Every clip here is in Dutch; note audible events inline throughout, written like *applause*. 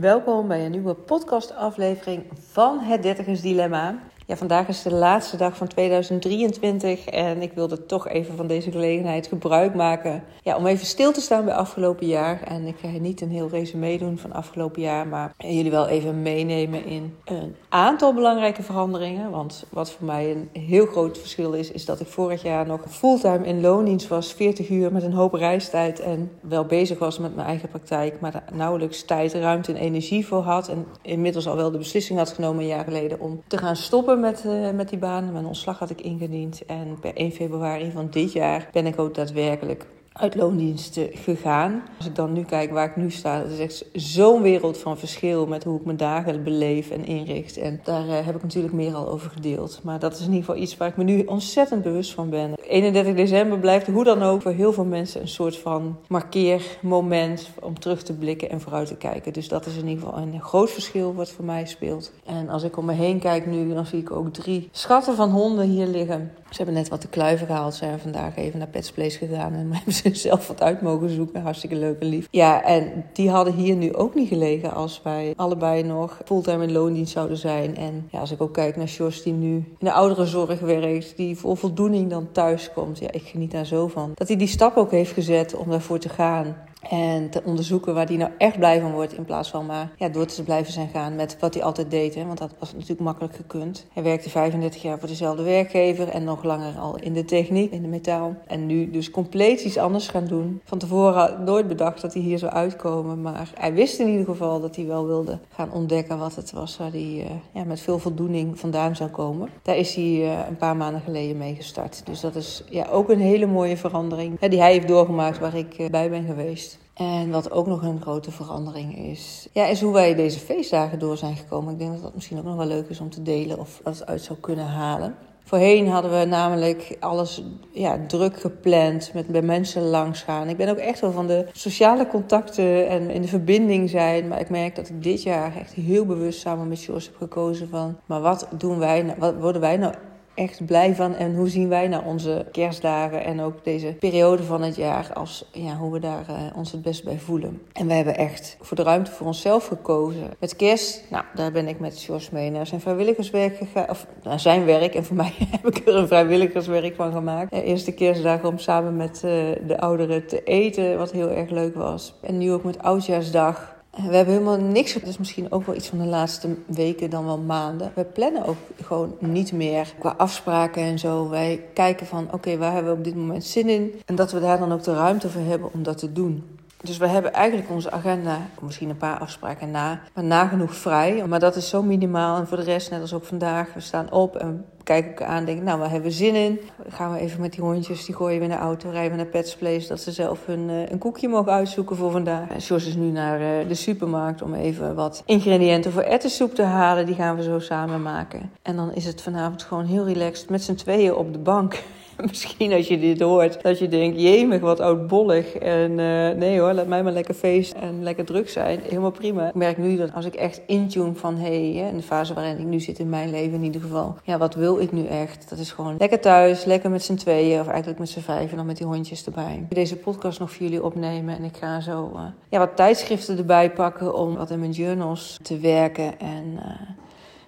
Welkom bij een nieuwe podcastaflevering van Het Dertigers Dilemma. Ja, vandaag is de laatste dag van 2023 en ik wilde toch even van deze gelegenheid gebruik maken ja, om even stil te staan bij afgelopen jaar. En ik ga niet een heel resume doen van afgelopen jaar, maar jullie wel even meenemen in een aantal belangrijke veranderingen. Want wat voor mij een heel groot verschil is, is dat ik vorig jaar nog fulltime in loondienst was, 40 uur met een hoop reistijd en wel bezig was met mijn eigen praktijk, maar daar nauwelijks tijd, ruimte en energie voor had. En inmiddels al wel de beslissing had genomen een jaar geleden om te gaan stoppen met, uh, met die baan. Mijn ontslag had ik ingediend. En per 1 februari van dit jaar ben ik ook daadwerkelijk uit loondiensten gegaan. Als ik dan nu kijk waar ik nu sta, is echt zo'n wereld van verschil met hoe ik mijn dagen beleef en inricht. En daar uh, heb ik natuurlijk meer al over gedeeld. Maar dat is in ieder geval iets waar ik me nu ontzettend bewust van ben. 31 december blijft hoe dan ook voor heel veel mensen een soort van markeermoment om terug te blikken en vooruit te kijken. Dus dat is in ieder geval een groot verschil wat voor mij speelt. En als ik om me heen kijk nu, dan zie ik ook drie schatten van honden hier liggen. Ze hebben net wat te kluiven gehaald. Zijn vandaag even naar Pets Place gegaan en *laughs* hebben ze zelf wat uit mogen zoeken. Hartstikke leuk en lief. Ja, en die hadden hier nu ook niet gelegen als wij allebei nog fulltime in loondienst zouden zijn. En ja, als ik ook kijk naar Jos die nu in de ouderenzorg werkt, die vol voldoening dan thuis komt. Ja, ik geniet daar zo van. Dat hij die stap ook heeft gezet om daarvoor te gaan. En te onderzoeken waar hij nou echt blij van wordt. In plaats van maar ja, door te blijven zijn gaan met wat hij altijd deed. Hè? Want dat was natuurlijk makkelijk gekund. Hij werkte 35 jaar voor dezelfde werkgever. En nog langer al in de techniek, in de metaal. En nu dus compleet iets anders gaan doen. Van tevoren nooit bedacht dat hij hier zou uitkomen. Maar hij wist in ieder geval dat hij wel wilde gaan ontdekken wat het was. Waar hij uh, ja, met veel voldoening vandaan zou komen. Daar is hij uh, een paar maanden geleden mee gestart. Dus dat is ja, ook een hele mooie verandering. Hè, die hij heeft doorgemaakt waar ik uh, bij ben geweest. En wat ook nog een grote verandering is, ja, is hoe wij deze feestdagen door zijn gekomen. Ik denk dat dat misschien ook nog wel leuk is om te delen of dat uit zou kunnen halen. Voorheen hadden we namelijk alles ja, druk gepland, met bij mensen langs gaan. Ik ben ook echt wel van de sociale contacten en in de verbinding zijn. Maar ik merk dat ik dit jaar echt heel bewust samen met Jos heb gekozen van... maar wat doen wij nou, wat worden wij nou echt blij van. En hoe zien wij nou onze kerstdagen en ook deze periode van het jaar als ja, hoe we daar uh, ons het best bij voelen. En we hebben echt voor de ruimte voor onszelf gekozen. Met kerst, nou, daar ben ik met Jos mee naar zijn vrijwilligerswerk gegaan. Of naar zijn werk. En voor mij *laughs* heb ik er een vrijwilligerswerk van gemaakt. Eerste kerstdagen om samen met uh, de ouderen te eten, wat heel erg leuk was. En nu ook met Oudjaarsdag. We hebben helemaal niks. Is misschien ook wel iets van de laatste weken, dan wel maanden. We plannen ook gewoon niet meer qua afspraken en zo. Wij kijken van oké, waar hebben we op dit moment zin in? En dat we daar dan ook de ruimte voor hebben om dat te doen. Dus we hebben eigenlijk onze agenda, misschien een paar afspraken na, maar nagenoeg vrij. Maar dat is zo minimaal. En voor de rest, net als ook vandaag, we staan op en kijken elkaar aan. Denken, nou, waar hebben we zin in? Gaan we even met die hondjes, die gooien we in de auto, rijden we naar Pets Place, dat ze zelf hun, uh, een koekje mogen uitzoeken voor vandaag. En Jos is nu naar uh, de supermarkt om even wat ingrediënten voor ettensoep te halen. Die gaan we zo samen maken. En dan is het vanavond gewoon heel relaxed met z'n tweeën op de bank. *laughs* Misschien als je dit hoort, dat je denkt, jemig, wat oudbollig. En uh, nee hoor, laat mij maar lekker feest en lekker druk zijn. Helemaal prima. Ik merk nu dat als ik echt intune van, hé, hey, in de fase waarin ik nu zit in mijn leven in ieder geval. Ja, wat wil ik nu echt? Dat is gewoon lekker thuis, lekker met z'n tweeën of eigenlijk met z'n vijf en dan met die hondjes erbij. Deze podcast nog voor jullie opnemen en ik ga zo uh, ja, wat tijdschriften erbij pakken om wat in mijn journals te werken. En uh,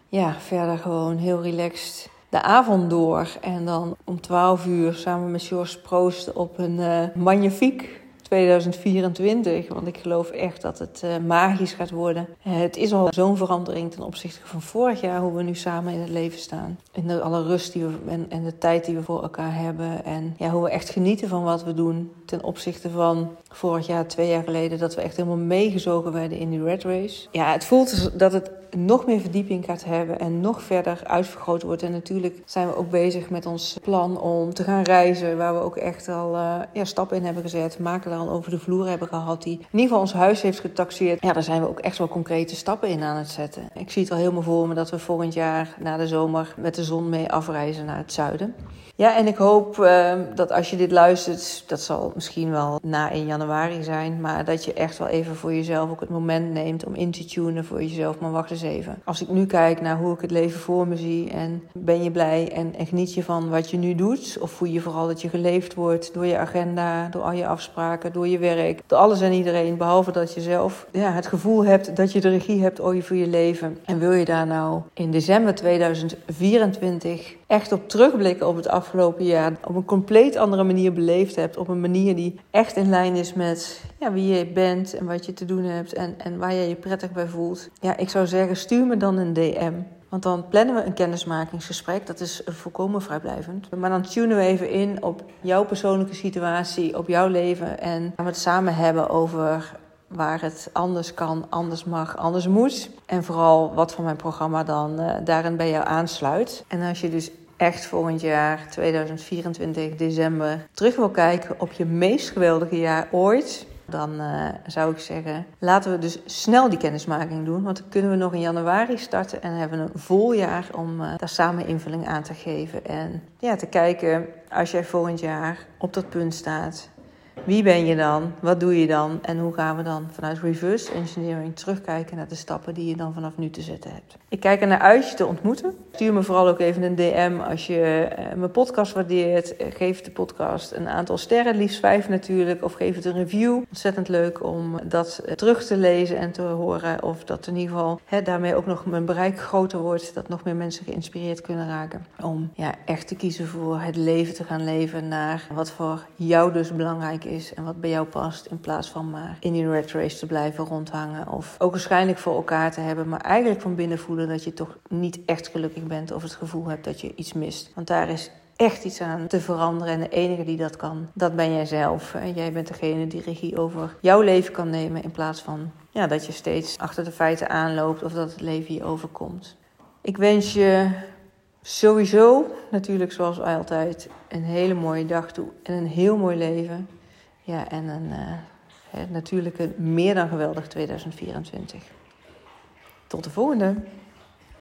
ja, verder gewoon heel relaxed de avond door. En dan om 12 uur samen met George proosten op een uh, magnifiek 2024. Want ik geloof echt dat het uh, magisch gaat worden. Uh, het is al zo'n verandering ten opzichte van vorig jaar, hoe we nu samen in het leven staan. En alle rust die we, en, de tijd die we voor elkaar hebben. En ja, hoe we echt genieten van wat we doen. Ten opzichte van vorig jaar, twee jaar geleden, dat we echt helemaal meegezogen werden in die red race. Ja, het voelt dat het nog meer verdieping gaat hebben en nog verder uitvergroot wordt. En natuurlijk zijn we ook bezig met ons plan om te gaan reizen, waar we ook echt al uh, ja, stappen in hebben gezet. Makelaar al over de vloer hebben gehad, die in ieder geval ons huis heeft getaxeerd. Ja, daar zijn we ook echt wel concrete stappen in aan het zetten. Ik zie het al helemaal voor me dat we volgend jaar na de zomer met de zon mee afreizen naar het zuiden. Ja, en ik hoop uh, dat als je dit luistert, dat zal misschien wel na 1 januari zijn, maar dat je echt wel even voor jezelf ook het moment neemt om in te tunen voor jezelf. Maar wacht eens even. Als ik nu kijk naar hoe ik het leven voor me zie en ben je blij en, en geniet je van wat je nu doet? Of voel je vooral dat je geleefd wordt door je agenda, door al je afspraken? Door je werk, alles en iedereen, behalve dat je zelf ja, het gevoel hebt dat je de regie hebt over je leven. En wil je daar nou in december 2024 echt op terugblikken op het afgelopen jaar, op een compleet andere manier beleefd hebt, op een manier die echt in lijn is met ja, wie je bent en wat je te doen hebt en, en waar je je prettig bij voelt. Ja, ik zou zeggen, stuur me dan een DM. Want dan plannen we een kennismakingsgesprek. Dat is volkomen vrijblijvend. Maar dan tunen we even in op jouw persoonlijke situatie, op jouw leven. En gaan we het samen hebben over waar het anders kan, anders mag, anders moet. En vooral wat van mijn programma dan uh, daarin bij jou aansluit. En als je dus echt volgend jaar, 2024, december, terug wil kijken op je meest geweldige jaar ooit dan uh, zou ik zeggen, laten we dus snel die kennismaking doen. Want dan kunnen we nog in januari starten en hebben een vol jaar om uh, daar samen invulling aan te geven. En ja, te kijken, als jij volgend jaar op dat punt staat, wie ben je dan? Wat doe je dan? En hoe gaan we dan vanuit reverse engineering terugkijken naar de stappen die je dan vanaf nu te zetten hebt? Ik kijk er naar uit je te ontmoeten. Stuur me vooral ook even een DM als je uh, mijn podcast waardeert. Uh, geef de podcast een aantal sterren, liefst vijf natuurlijk. Of geef het een review. Ontzettend leuk om dat uh, terug te lezen en te horen. Of dat in ieder geval daarmee ook nog mijn bereik groter wordt. Dat nog meer mensen geïnspireerd kunnen raken. Om ja, echt te kiezen voor het leven te gaan leven naar wat voor jou dus belangrijk is. En wat bij jou past. In plaats van maar in die red race te blijven rondhangen. Of ook waarschijnlijk voor elkaar te hebben. Maar eigenlijk van binnen voelen dat je toch niet echt gelukkig bent of het gevoel hebt dat je iets mist. Want daar is echt iets aan te veranderen. En de enige die dat kan, dat ben jij zelf. Jij bent degene die regie over jouw leven kan nemen. In plaats van ja, dat je steeds achter de feiten aanloopt of dat het leven je overkomt. Ik wens je sowieso, natuurlijk zoals altijd, een hele mooie dag toe. En een heel mooi leven. Ja, en een uh, natuurlijk een meer dan geweldig 2024. Tot de volgende!